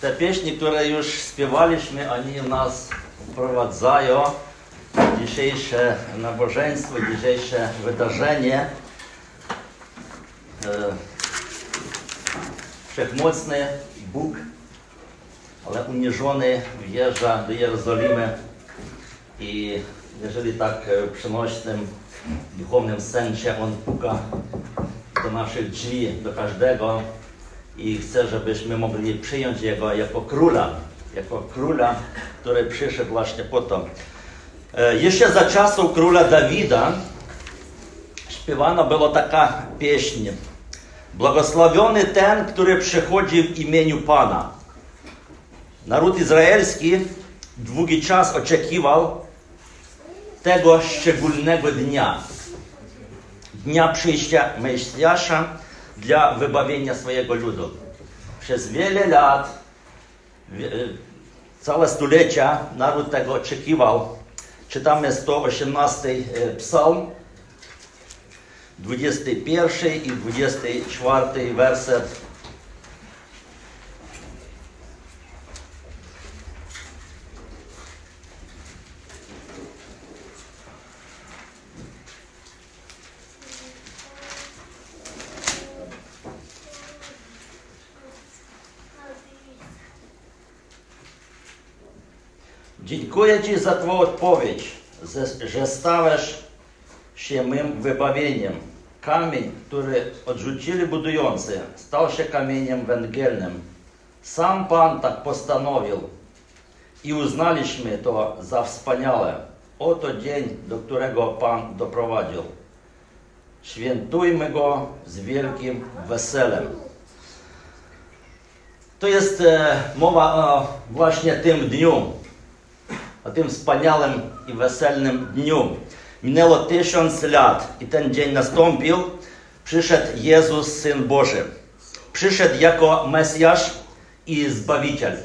Te pieśni, które już śpiewaliśmy, oni nas wprowadzają w dzisiejsze nabożeństwo, dzisiejsze wydarzenie. E, Wszechmocny Bóg, ale uniżony wjeżdża do Jerozolimy i jeżeli tak e, w przenośnym, duchownym sensie On puka do naszych drzwi, do każdego i chce, żebyśmy mogli przyjąć Jego jako króla, jako króla, który przyszedł właśnie po to. E, Jeszcze za czasów króla Dawida śpiewana była taka pieśń. Błogosławiony ten, który przychodzi w imieniu Pana. Naród izraelski długi czas oczekiwał tego szczególnego dnia. Dnia przyjścia Mesjasza dla wybawienia swojego ludu. Przez wiele lat, wie- całe stulecia naród tego oczekiwał. Czytamy 118 psalm, 21 i 24 werset. Dziękuję Ci za Twoją odpowiedź, że stałeś się mym wybawieniem. Kamień, który odrzucili budujący, stał się kamieniem węgielnym. Sam Pan tak postanowił i uznaliśmy to za wspaniałe. Oto dzień, do którego Pan doprowadził. Świętujmy go z wielkim weselem. To jest e, mowa o właśnie tym dniu, o tym wspaniałym i weselnym dniu. Minęło tysiąc lat i ten dzień nastąpił. Przyszedł Jezus, Syn Boży. Przyszedł jako Mesjasz i Zbawiciel.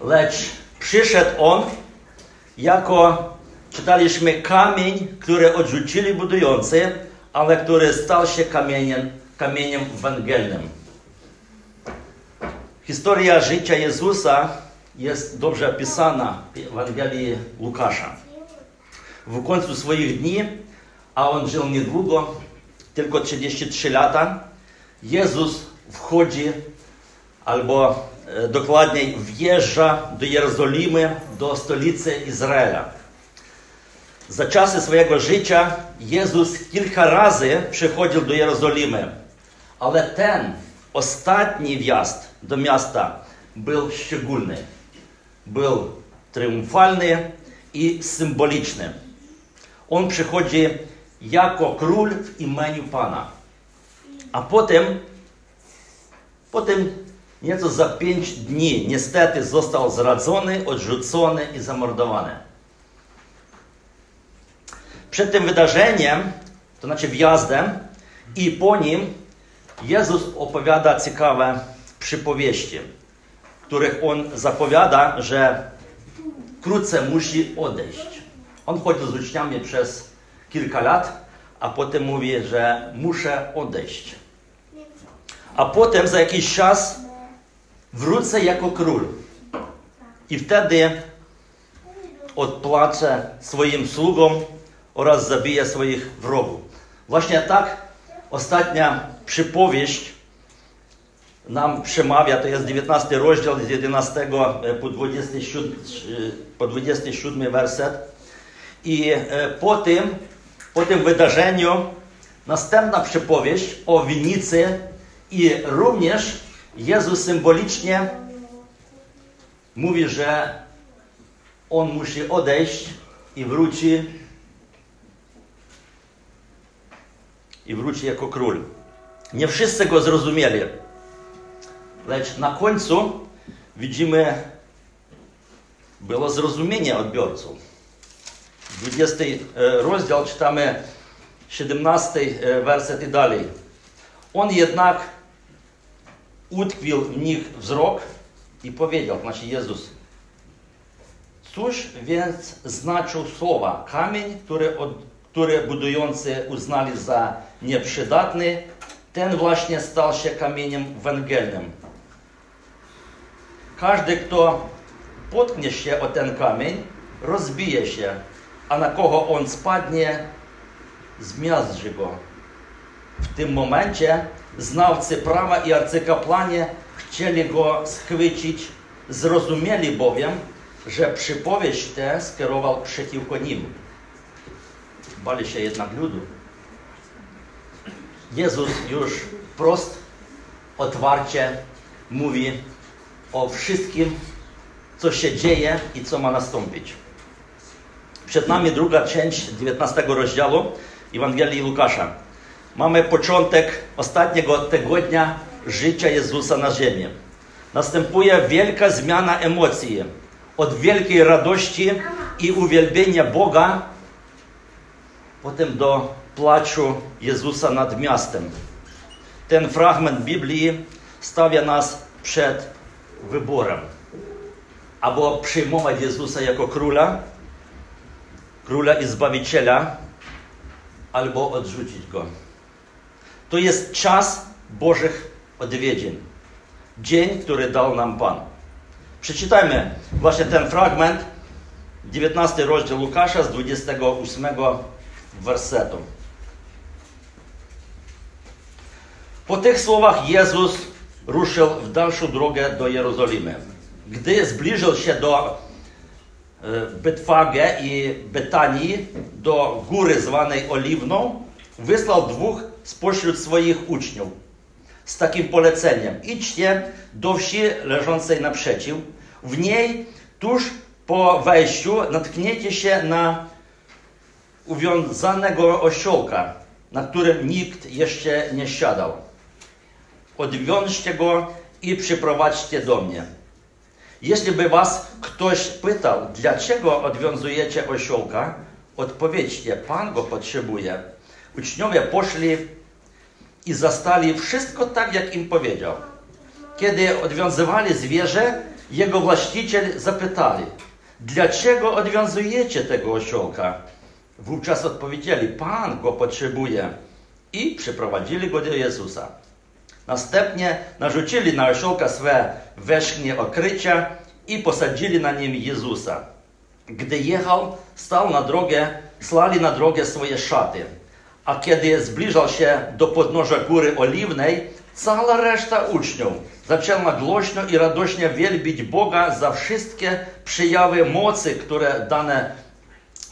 Lecz przyszedł On jako, czytaliśmy, kamień, który odrzucili budujący, ale który stał się kamieniem, kamieniem węgielnym. Historia życia Jezusa jest dobrze opisana w Ewangelii Łukasza. W końcu swoich dni, a on żył niedługo, tylko 33 lata, Jezus wchodzi, albo e, dokładniej wjeżdża do Jerozolimy, do stolicy Izraela. Za czasy swojego życia Jezus kilka razy przychodził do Jerozolimy, ale ten ostatni wjazd do miasta był szczególny. Był triumfalny i symboliczny. On przychodzi jako król w imieniu Pana. A potem, potem nieco za pięć dni niestety został zradzony, odrzucony i zamordowany. Przed tym wydarzeniem, to znaczy wjazdem i po nim Jezus opowiada ciekawe przypowieści, których On zapowiada, że wkrótce musi odejść. On chodził z uczniami przez kilka lat, a potem mówi, że muszę odejść. A potem za jakiś czas wrócę jako król. I wtedy odpłacę swoim sługom oraz zabiję swoich wrogów. Właśnie tak ostatnia przypowieść nam przemawia, to jest 19 rozdział z 11 po 27, po 27 werset. I e, po tym, po tym wydarzeniu następna przypowieść o winnicy i również Jezus symbolicznie mówi, że On musi odejść i wróci i wróci jako król. Nie wszyscy go zrozumieli. Lecz na końcu widzimy, było zrozumienie odbiorców. 20 rozdział czytamy 17 werset i dalej. On jednak utkwił w nich wzrok i powiedział, znaczy Jezus, cóż więc znaczą słowa kamień, który, od, który budujący uznali za nieprzydatny, ten właśnie stał się kamieniem węgielnym. Każdy, kto potknie się o ten kamień, rozbije się, a na kogo on spadnie, zmiażdży go. W tym momencie znawcy prawa i arcykapłanie chcieli go schwycić, zrozumieli bowiem, że przypowieść tę skierował przeciwko nim. Bali się jednak ludu. Jezus już wprost, otwarcie mówi o wszystkim, co się dzieje i co ma nastąpić. Przed nami druga część 19 rozdziału Ewangelii Łukasza. Mamy początek ostatniego tygodnia życia Jezusa na ziemi. Następuje wielka zmiana emocji. Od wielkiej radości i uwielbienia Boga, potem do płaczu Jezusa nad miastem. Ten fragment Biblii stawia nas przed wyborem. Albo przyjmować Jezusa jako króla, króla i zbawiciela, albo odrzucić go. To jest czas Bożych odwiedzin. Dzień, który dał nam Pan. Przeczytajmy właśnie ten fragment, 19 rozdział Łukasza z 28 wersetu. Po tych słowach Jezus ruszył w dalszą drogę do Jerozolimy. Gdy zbliżył się do Betfage i Betanii, do góry zwanej Oliwną, wysłał dwóch spośród swoich uczniów z takim poleceniem. Idźcie do wsi leżącej naprzeciw. W niej tuż po wejściu natkniecie się na uwiązanego osiołka, na którym nikt jeszcze nie siadał. Odwiążcie go i przyprowadźcie do mnie. Jeśli by was ktoś pytał, dlaczego odwiązujecie osiołka, odpowiedzcie, Pan go potrzebuje. Uczniowie poszli i zastali wszystko tak, jak im powiedział. Kiedy odwiązywali zwierzę, jego właściciel zapytali, dlaczego odwiązujecie tego osiołka? Wówczas odpowiedzieli, Pan go potrzebuje i przyprowadzili go do Jezusa. Następnie narzucili na osiołka swe wierzchnie okrycia i posadzili na nim Jezusa. Gdy jechał, stał na drogę, slali na drogę swoje szaty. A kiedy zbliżał się do podnóża góry Oliwnej, cała reszta uczniów zaczęła głośno i radośnie wielbić Boga za wszystkie przejawy mocy, które dane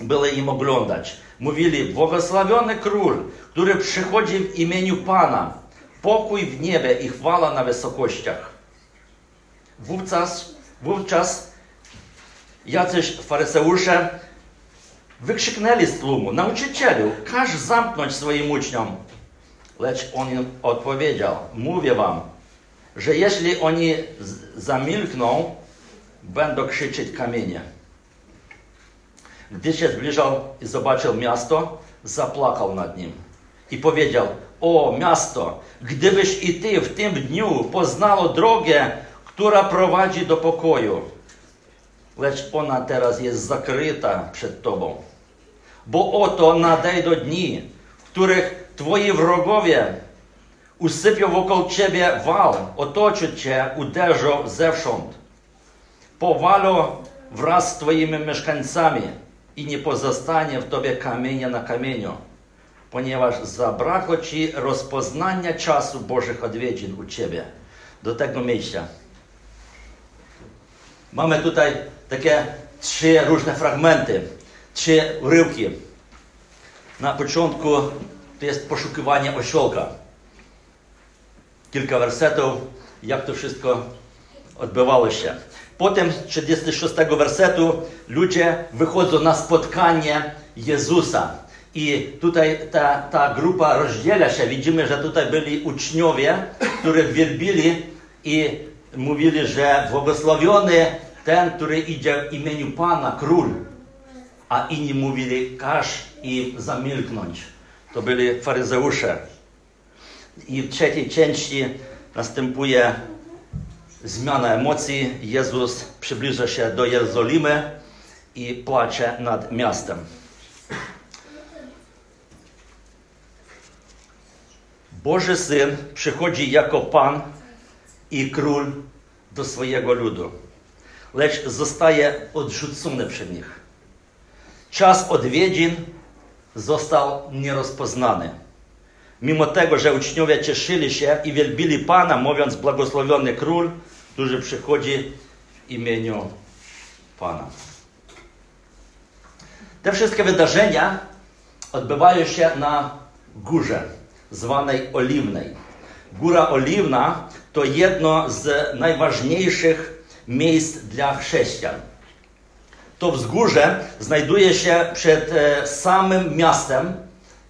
były im oglądać. Mówili, błogosławiony król, który przychodzi w imieniu Pana, pokój w niebie i chwała na wysokościach. Wówczas, wówczas jacyś faryzeusze wykrzyknęli z tłumu, nauczycielu, każ zamknąć swoim uczniom. Lecz on im odpowiedział, mówię wam, że jeśli oni zamilkną, będą krzyczeć kamienie. Gdy się zbliżał i zobaczył miasto, zapłakał nad nim i powiedział, o miasto, gdybyś i ty w tym dniu poznało drogę, która prowadzi do pokoju, lecz ona teraz jest zakryta przed tobą. Bo oto nadejdą dni, w których twoi wrogowie usypią wokół ciebie wal, otoczą cię, uderzą zewsząd. Powalą wraz z twoimi mieszkańcami i nie pozostanie w tobie kamienia na kamieniu, ponieważ zabrakło ci rozpoznania czasu Bożych odwiedzin u ciebie do tego miejsca. Mamy tutaj takie trzy różne fragmenty, trzy uryłki. Na początku to jest poszukiwanie osiołka. Kilka wersetów, jak to wszystko odbywało się. Potem z 36 wersetu ludzie wychodzą na spotkanie Jezusa. I tutaj ta, ta grupa rozdziela się. Widzimy, że tutaj byli uczniowie, którzy wielbili i mówili, że błogosławiony ten, który idzie w imieniu Pana, król. A inni mówili, każ im zamilknąć. To byli faryzeusze. I w trzeciej części następuje zmiana emocji. Jezus przybliża się do Jerozolimy i płacze nad miastem. Boży Syn przychodzi jako Pan i Król do swojego ludu, lecz zostaje odrzucony przez nich. Czas odwiedzin został nierozpoznany. Mimo tego, że uczniowie cieszyli się i wielbili Pana, mówiąc błogosławiony król, który przychodzi w imieniu Pana. Te wszystkie wydarzenia odbywają się na górze zwanej Oliwnej. Góra Oliwna to jedno z najważniejszych miejsc dla chrześcijan. To wzgórze znajduje się przed e, samym miastem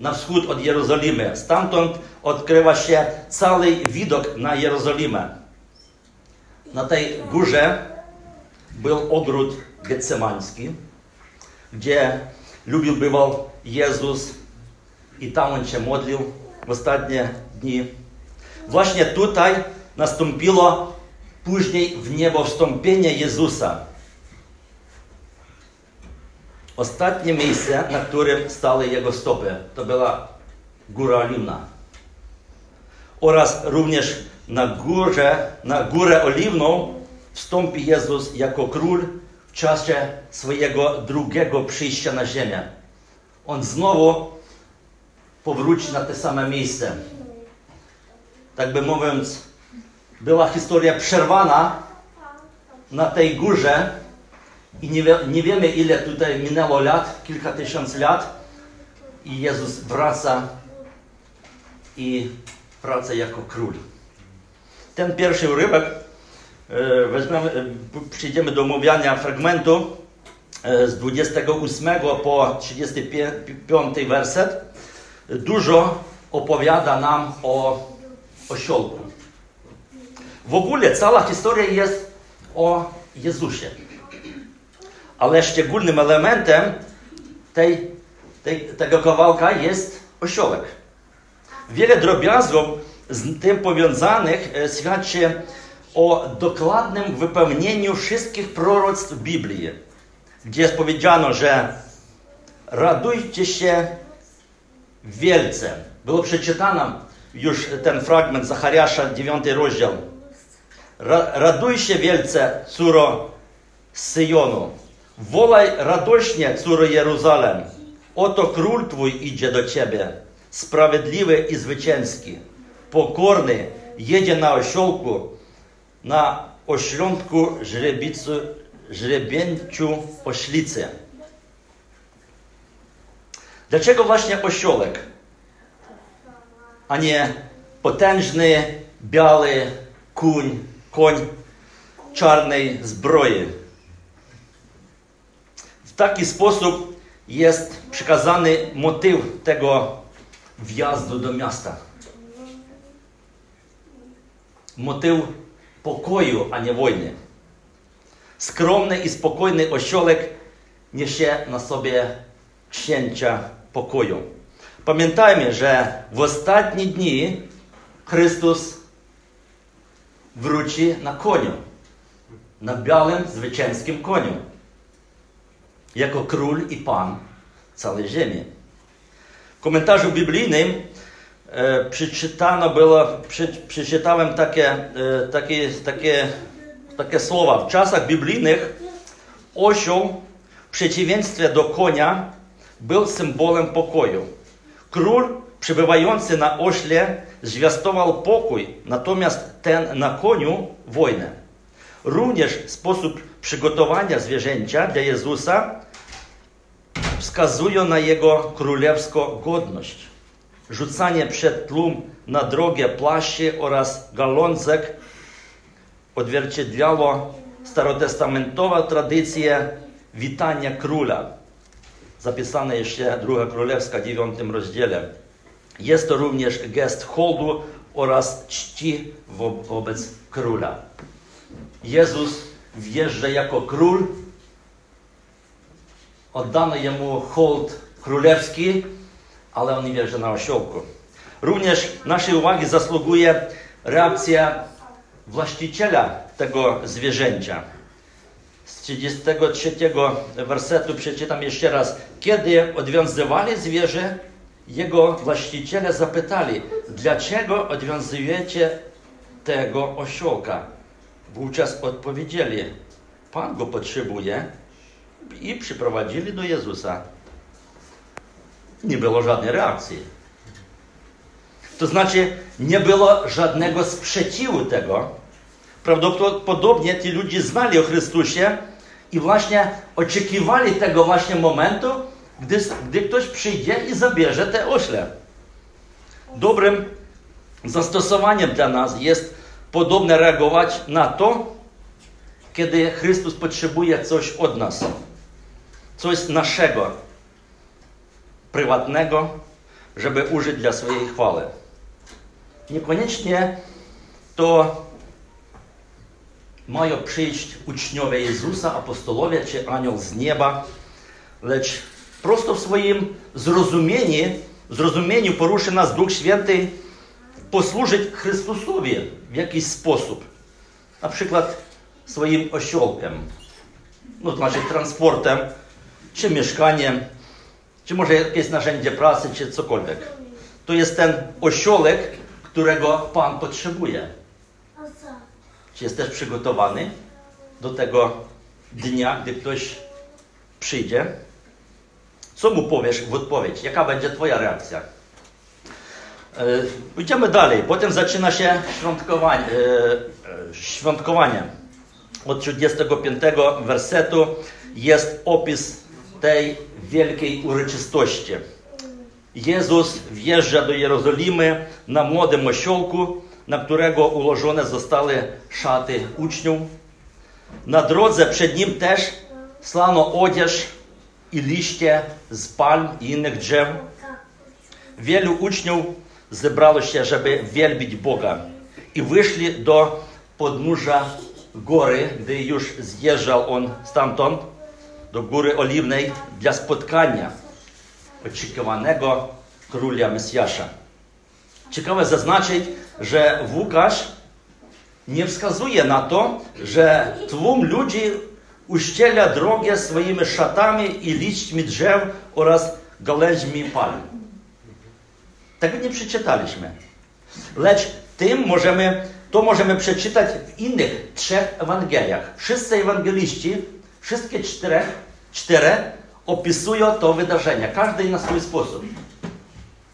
na wschód od Jerozolimy. Stamtąd odkrywa się cały widok na Jerozolimę. Na tej górze był ogród getsemański, gdzie lubił bywał Jezus i tam on się modlił ostatnie dni. Właśnie tutaj nastąpiło później w niebo wstąpienie Jezusa. Ostatnie miejsce, na którym stały Jego stopy, to była Góra Oliwna. Oraz również na górze, na Górę Oliwną wstąpi Jezus jako król w czasie swojego drugiego przyjścia na ziemię. On znowu powróci na te same miejsce. Tak by mówiąc, była historia przerwana na tej górze i nie, wie, nie wiemy ile tutaj minęło lat, kilka tysięcy lat i Jezus wraca i wraca jako król. Ten pierwszy urywek e, weźmiemy, e, przyjdziemy do omawiania fragmentu e, z 28 po 35 werset. Dużo opowiada nam o osiołku. W ogóle cała historia jest o Jezusie. Ale szczególnym elementem tej, tej, tego kawałka jest osiołek. Wiele drobiazgów z tym powiązanych świadczy o dokładnym wypełnieniu wszystkich proroctw Biblii, gdzie jest powiedziano, że radujcie się wielce. Było przeczytane już ten fragment Zachariasza, 9 rozdział. Raduj się wielce, córo Syjonu. Wolaj radośnie, córo Jeruzalem. Oto król Twój idzie do Ciebie, sprawiedliwy i zwycięski, pokorny, jedzie na osiołku, na oślątku żrebicu, żrebięciu oślicy. Dlaczego właśnie osiołek, a nie potężny, biały kuń, koń czarnej zbroi? W taki sposób jest przekazany motyw tego wjazdu do miasta. Motyw pokoju, a nie wojny. Skromny i spokojny osiołek niesie na sobie księcia pokoju. Pamiętajmy, że w ostatnie dni Chrystus wróci na koniu, na białym, zwycięskim koniu, jako król i pan całej ziemi. W komentarzu biblijnym e, przeczytano było, przy, przeczytałem takie, e, takie, takie, takie słowa. W czasach biblijnych osioł w przeciwieństwie do konia był symbolem pokoju. Król przebywający na ośle zwiastował pokój, natomiast ten na koniu wojnę. Również sposób przygotowania zwierzęcia dla Jezusa wskazują na jego królewską godność. Rzucanie przed tłum na drogę płaszczy oraz galązek odzwierciedlało starotestamentową tradycję witania króla. Zapisane jeszcze druga królewska w dziewiątym rozdziale. Jest to również gest hołdu oraz czci wo wobec króla. Jezus wjeżdża jako król, oddano jemu hołd królewski, ale on nie wjeżdża na osiołku. Również naszej uwagi zasługuje reakcja właściciela tego zwierzęcia. Z 33 wersetu przeczytam jeszcze raz. Kiedy odwiązywali zwierzę, jego właściciele zapytali, dlaczego odwiązujecie tego osiołka? wówczas odpowiedzieli, Pan go potrzebuje i przyprowadzili do Jezusa. Nie było żadnej reakcji. To znaczy, nie było żadnego sprzeciwu tego. Prawdopodobnie ci ludzie znali o Chrystusie i właśnie oczekiwali tego właśnie momentu, gdy, gdy ktoś przyjdzie i zabierze te ośle. Dobrym zastosowaniem dla nas jest podobnie reagować na to, kiedy Chrystus potrzebuje coś od nas. Coś naszego, prywatnego, żeby użyć dla swojej chwały. Niekoniecznie to mają przyjść uczniowie Jezusa, apostolowie czy anioł z nieba, lecz prosto w swoim zrozumieniu, zrozumieniu poruszy nas Duch Święty posłużyć Chrystusowi w jakiś sposób. Na przykład swoim osiołkiem, no to znaczy transportem, czy mieszkaniem, czy może jakieś narzędzie pracy, czy cokolwiek. To jest ten osiołek, którego Pan potrzebuje. Czy jesteś przygotowany do tego dnia, gdy ktoś przyjdzie? Co mu powiesz w odpowiedź? Jaka będzie Twoja reakcja? E, idziemy dalej. Potem zaczyna się świątkowanie. E, świątkowanie. Od 35 wersetu jest opis tej wielkiej uroczystości. Jezus wjeżdża do Jerozolimy na młodym osiołku, uczniów. Na drodze przed nim też slano odzież i liście z palm i innych drzew. Wielu uczniów zebrało się, żeby wielbić Boga i wyszli do podnóża góry, gdy już zjeżdżał on stamtąd do Góry Oliwnej dla spotkania oczekiwanego króla Mesjasza. Ciekawe zaznaczyć, że Łukasz nie wskazuje na to, że tłum ludzi uściela drogę swoimi szatami i liśćmi drzew oraz gałęźmi palm. Tego nie przeczytaliśmy. Lecz tym możemy, to możemy przeczytać w innych trzech Ewangeliach. Wszyscy ewangeliści, wszystkie czterech, cztery opisują to wydarzenie, każdy na swój sposób.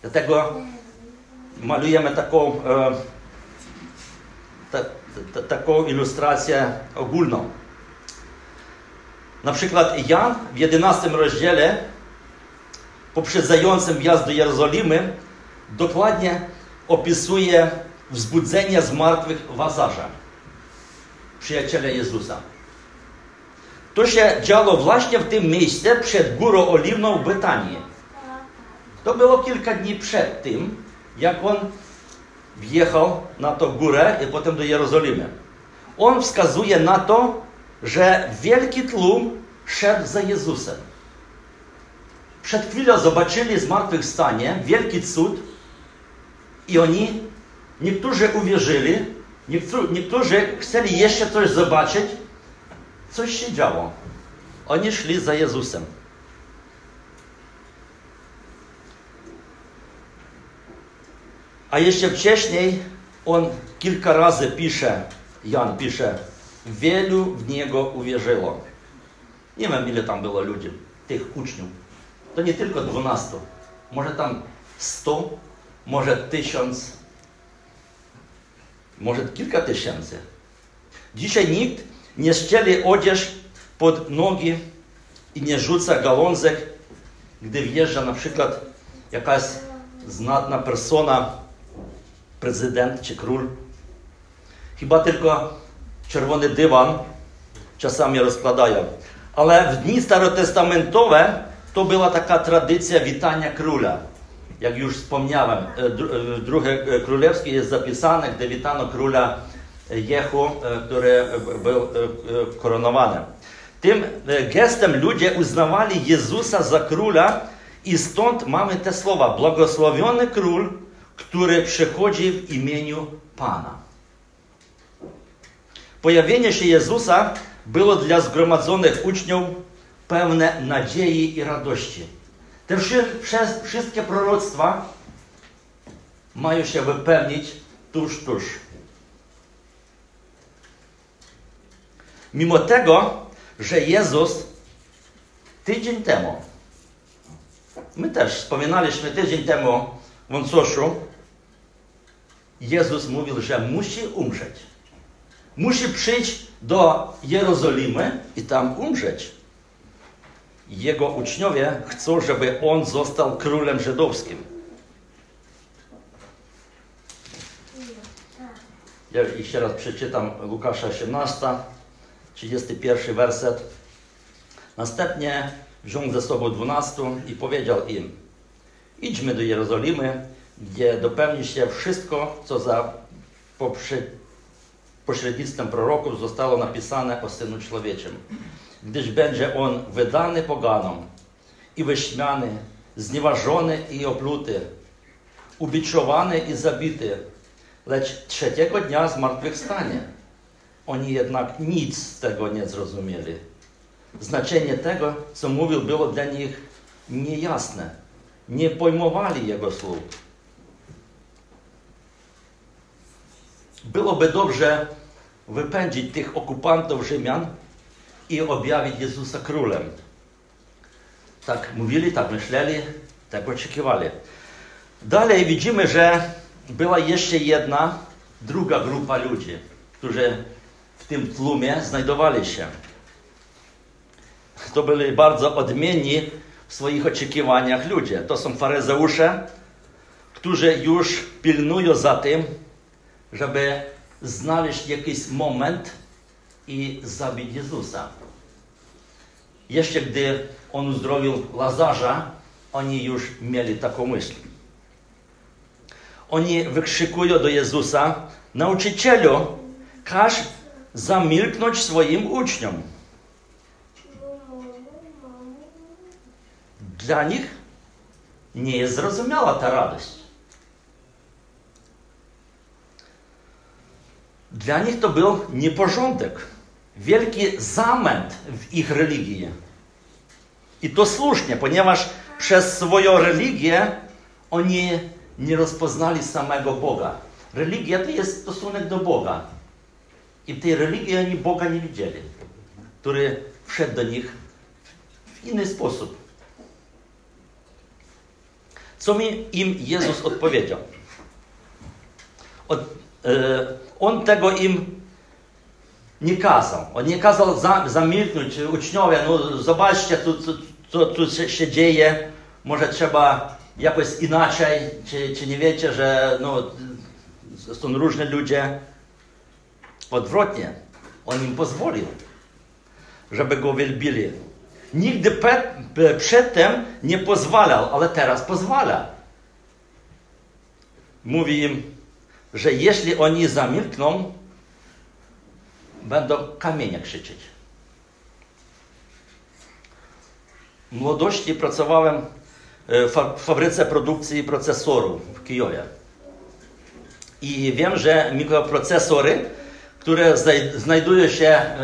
Dlatego e, ta, ta, taką ilustrację ogólną. Na przykład Jan w 11 rozdziale poprzedzającym wjazd do Jerozolimy dokładnie opisuje wzbudzenie zmartwych Łazarza, przyjaciela Jezusa. To się działo właśnie w tym miejscu przed Górą Oliwną w Betanii. To było kilka dni przed tym, jak on wjechał na tą górę i potem do Jerozolimy. On wskazuje na to, że wielki tłum szedł za Jezusem. Przed chwilą zobaczyli zmartwychwstanie, wielki cud i oni, niektórzy uwierzyli, niektórzy chcieli jeszcze coś zobaczyć, coś się działo. Oni szli za Jezusem. A jeszcze wcześniej on kilka razy pisze, Jan pisze, wielu w Niego uwierzyło. Nie wiem, ile tam było ludzi, tych uczniów. To nie tylko dwunastu. Może tam sto, może tysiąc, może kilka tysięcy. Dzisiaj nikt nie ścieli odzież pod nogi i nie rzuca gałązek, gdy wjeżdża na przykład jakaś znatna persona, czerwony dywan czasami rozkładają. Ale w dni starotestamentowe to była taka tradycja witania króla. Jak już wspomniałem, e, w drugie królewskie jest zapisane, gdy witano króla Jehu, e, który był e, koronowany. Tym gestem ludzie uznawali Jezusa za króla i stąd mamy te słowa. Błogosławiony król, który przychodzi w imieniu Pana. Pojawienie się Jezusa było dla zgromadzonych uczniów pełne nadziei i radości. Te wszystkie proroctwa mają się wypełnić tuż, tuż. Mimo tego, że Jezus tydzień temu, my też wspominaliśmy tydzień temu w Łańcuszu, Jezus mówił, że musi umrzeć. Musi przyjść do Jerozolimy i tam umrzeć. Jego uczniowie chcą, żeby on został królem żydowskim. Ja jeszcze raz przeczytam Łukasza 18, 31 werset. Następnie wziął ze sobą dwunastu i powiedział im: Idźmy do Jerozolimy, gdzie dopełni się wszystko, co za pośrednictwem proroków zostało napisane o Synu Człowieczym. Gdyż będzie on wydany poganom i wyśmiany, znieważony i opluty, ubiczowany i zabity, lecz trzeciego dnia zmartwychwstanie. Oni jednak nic z tego nie zrozumieli. Znaczenie tego, co mówił, było dla nich niejasne. Nie pojmowali jego słów. Byłoby dobrze wypędzić tych okupantów Rzymian i objawić Jezusa królem. Tak mówili, tak myśleli, tak oczekiwali. Dalej widzimy, że była jeszcze jedna, druga grupa ludzi, którzy w tym tłumie znajdowali się. To byli bardzo odmienni w swoich oczekiwaniach ludzie. To są faryzeusze, którzy już pilnują za tym, żeby znaleźć jakiś moment i zabić Jezusa. Jeszcze gdy on uzdrowił Lazarza, oni już mieli taką myśl. Oni wykrzykują do Jezusa, nauczycielu, każ zamilknąć swoim uczniom. Dla nich nie jest zrozumiała ta radość. Dla nich to był nieporządek, wielki zamęt w ich religii. I to słusznie, ponieważ przez swoją religię oni nie rozpoznali samego Boga. Religia to jest stosunek do Boga. I w tej religii oni Boga nie widzieli, który wszedł do nich w inny sposób. Co mi im Jezus odpowiedział? Od, e, on tego im nie kazał. On nie kazał za, zamilknąć uczniowie, no zobaczcie, co, co, co tu się dzieje, może trzeba jakoś inaczej, czy, czy nie wiecie, że no, są różni ludzie. Odwrotnie, on im pozwolił, żeby go wielbili. Nigdy przedtem nie pozwalał, ale teraz pozwala. Mówi im, że jeśli oni zamilkną, będą kamienia krzyczeć. W młodości pracowałem e, w fabryce produkcji procesorów w Kijowie. I wiem, że mikroprocesory, które znajdują się e,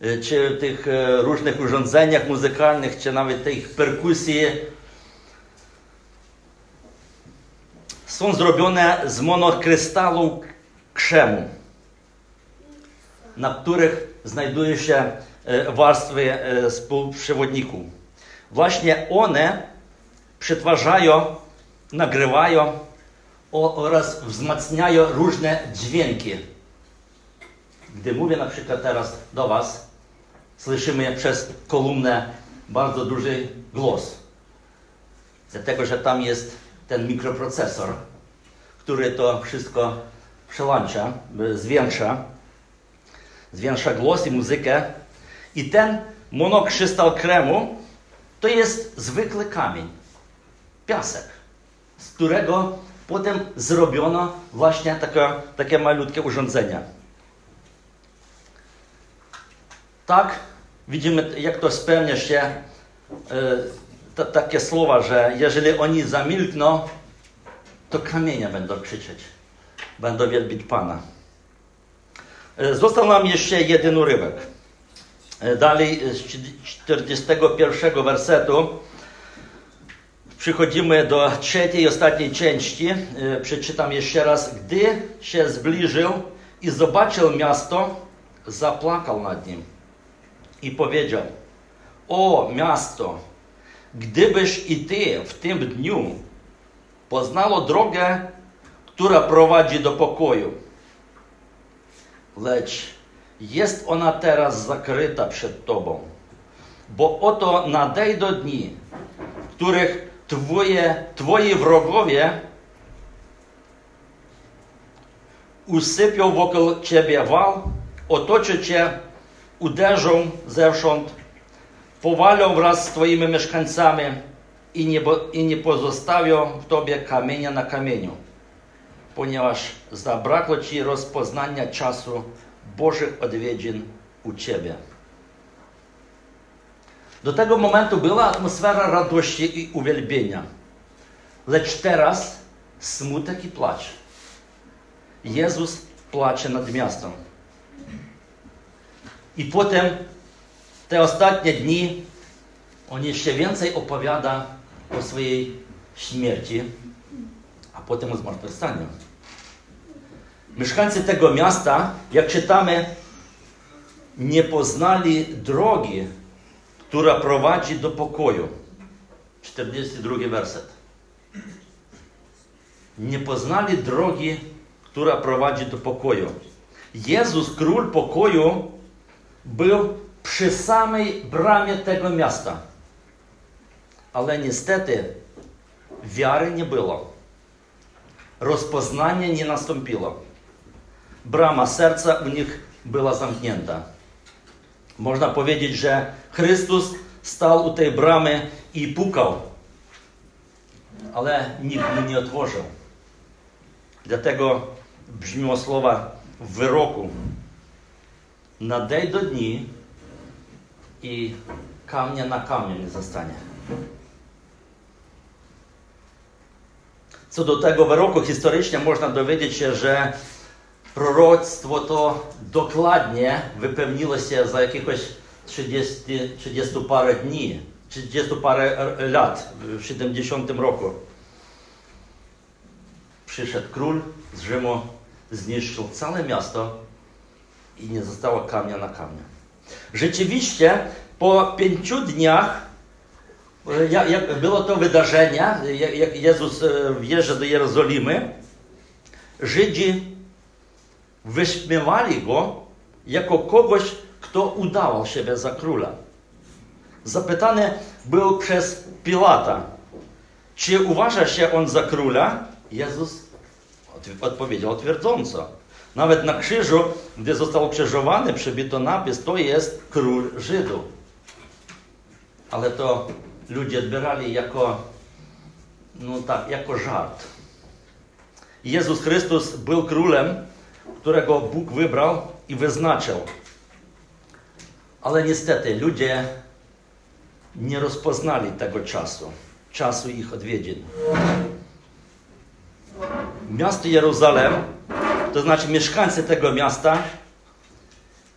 czy piano, e, czy w tych różnych urządzeniach muzykalnych, czy nawet tych perkusji, są zrobione z monokrystalu krzemu, na których znajdują się E, warstwy e, współprzewodników. Właśnie one przetwarzają, nagrywają oraz wzmacniają różne dźwięki. Gdy mówię na przykład teraz do Was, słyszymy przez kolumnę bardzo duży głos. Dlatego, że tam jest ten mikroprocesor, który to wszystko przełącza, zwiększa, zwiększa głos i muzykę i ten monokrystal kremu to jest zwykły kamień, piasek, z którego potem zrobiono właśnie takie, takie malutkie urządzenia. Tak, widzimy, jak to spełnia się e, takie słowa, że jeżeli oni zamilkną, to kamienia będą krzyczeć, będą wielbić Pana. E, został nam jeszcze jeden urywek. E, dalej z 41 wersetu przychodzimy do trzeciej ostatniej części. E, przeczytam jeszcze raz. Gdy się zbliżył i zobaczył miasto, zapłakał nad nim i powiedział: O miasto, gdybyś i ty w tym dniu poznało drogę, która prowadzi do pokoju, lecz jest ona teraz zakryta przed tobą, bo oto nadejdą dni, w których twoje, twoi wrogowie usypią wokół ciebie wal, otoczą cię, uderzą zewsząd, powalą wraz z twoimi mieszkańcami i nie, i nie pozostawią w tobie kamienia na kamieniu, ponieważ zabrakło ci rozpoznania czasu Bożych odwiedzin u ciebie. Do tego momentu była atmosfera radości i uwielbienia. Lecz teraz smutek i płacz. Jezus płacze nad miastem. I potem te ostatnie dni on jeszcze więcej opowiada o swojej śmierci, a potem o zmartwychwstaniu. Mieszkańcy tego miasta, jak czytamy, nie poznali drogi, która prowadzi do pokoju. 42 werset. Nie poznali drogi, która prowadzi do pokoju. Jezus, król pokoju, był przy samej bramie tego miasta. Ale niestety wiary nie było. Rozpoznanie nie nastąpiło. Brama serca u nich była zamknięta. Można powiedzieć, że Chrystus stał u tej bramy i pukał, ale nikt mu nie otworzył. Dlatego brzmią słowa wyroku. Nadejdą dni i kamnia na kamień nie zostanie. Co do tego wyroku historycznie można dowiedzieć się, że proroctwo to dokładnie wypełniło się za jakiegoś 30, 30 parę dni, 30 parę lat w 70 roku. Przyszedł król z Rzymu, zniszczył całe miasto i nie zostało kamnia na kamieniu. Rzeczywiście po pięciu dniach jak było to wydarzenie, jak Jezus wjeżdża do Jerozolimy, Żydzi wyśmiewali go jako kogoś, kto udawał siebie za króla. Zapytany był przez Pilata, czy uważa się on za króla? Jezus odpowiedział twierdząco. Nawet na krzyżu, gdy został krzyżowany, przybito napis, to jest król Żydów. Ale to ludzie odbierali jako, no tak, jako żart. Jezus Chrystus był królem, którego Bóg wybrał i wyznaczył. Ale niestety ludzie nie rozpoznali tego czasu, czasu ich odwiedzin. Miasto Jeruzalem, to znaczy mieszkańcy tego miasta,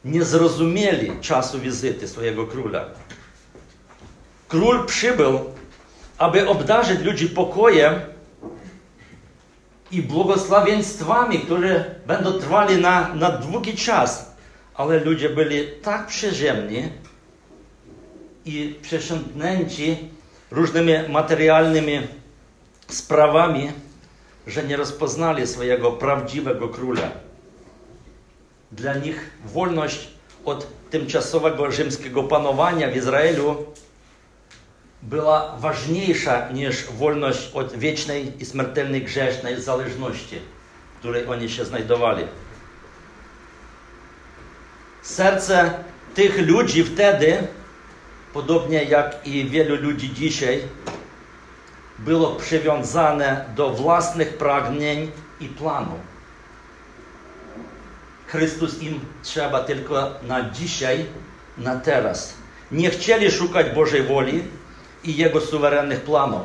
nie zrozumieli czasu wizyty swojego króla. Król przybył, aby obdarzyć ludzi pokojem i błogosławieństwami, które będą trwali na, na długi czas. Ale ludzie byli tak przyziemni i przesiąknięci różnymi materialnymi sprawami, że nie rozpoznali swojego prawdziwego króla. Dla nich wolność od tymczasowego rzymskiego panowania w Izraelu była ważniejsza niż wolność od wiecznej i śmiertelnej grzesznej zależności, w której oni się znajdowali. Serce tych ludzi wtedy, podobnie jak i wielu ludzi dzisiaj, było przywiązane do własnych pragnień i planów. Chrystus im trzeba tylko na dzisiaj, na teraz. Nie chcieli szukać Bożej woli, i Jego suwerennych planów.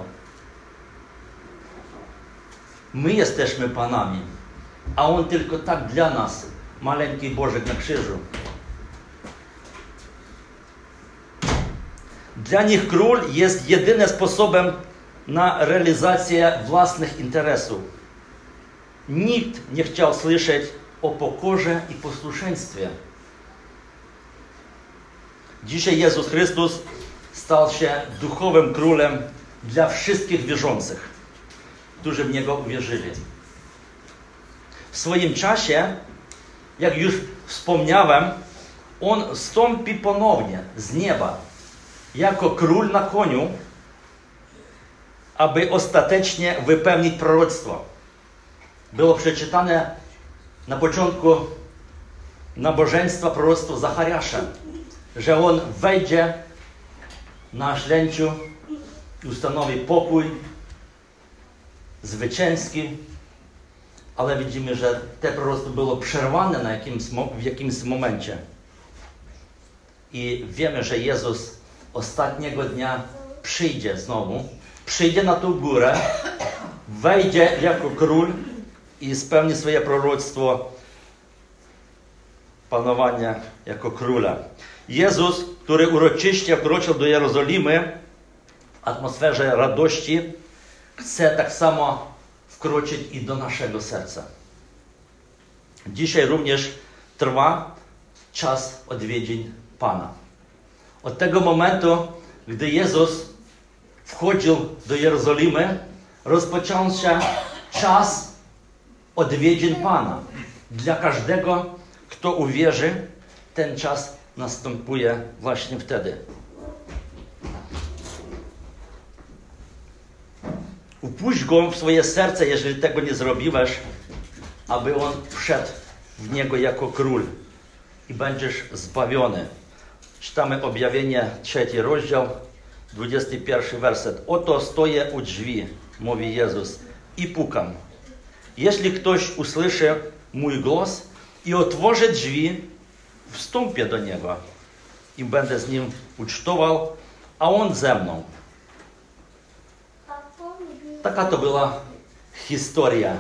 My jesteśmy Panami, a On tylko tak dla nas, maleńki Bożek na krzyżu. Dla nich król jest jedynym sposobem na realizację własnych interesów. Nikt nie chciał słyszeć o pokorze i posłuszeństwie. Dzisiaj Jezus Chrystus stał się duchowym królem dla wszystkich wierzących, którzy w Niego uwierzyli. W swoim czasie, jak już wspomniałem, On wstąpi ponownie z nieba jako król na koniu, aby ostatecznie wypełnić proroctwo. Było przeczytane na początku nabożeństwa proroctwo Zachariasza, że on wejdzie na ślęciu ustanowi pokój zwycięski, ale widzimy, że te proroctwo było przerwane na jakimś, w jakimś momencie. I wiemy, że Jezus ostatniego dnia przyjdzie znowu, przyjdzie na tą górę, wejdzie jako król i spełni swoje proroctwo panowania jako króla. Jezus, który uroczyście wkroczył do Jerozolimy w atmosferze radości, chce tak samo wkroczyć i do naszego serca. Dzisiaj również trwa czas odwiedzin Pana. Od tego momentu, gdy Jezus wchodził do Jerozolimy, rozpoczął się czas odwiedzin Pana. Dla każdego, kto uwierzy, ten czas następuje właśnie wtedy. Upuść go w swoje serce, jeżeli tego nie zrobiłeś, aby on wszedł w niego jako król i będziesz zbawiony. Czytamy objawienie, trzeci rozdział, 21 werset. Oto stoję u drzwi, mówi Jezus, i pukam. Jeśli ktoś usłyszy mój głos i otworzy drzwi, wstąpię do niego i będę z nim ucztował, a on ze mną. Taka to była historia,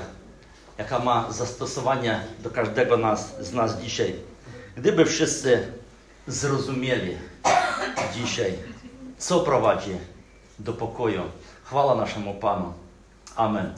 jaka ma zastosowanie do każdego nas, z nas dzisiaj. Gdyby wszyscy zrozumieli dzisiaj, co prowadzi do pokoju. Chwała naszemu Panu. Amen.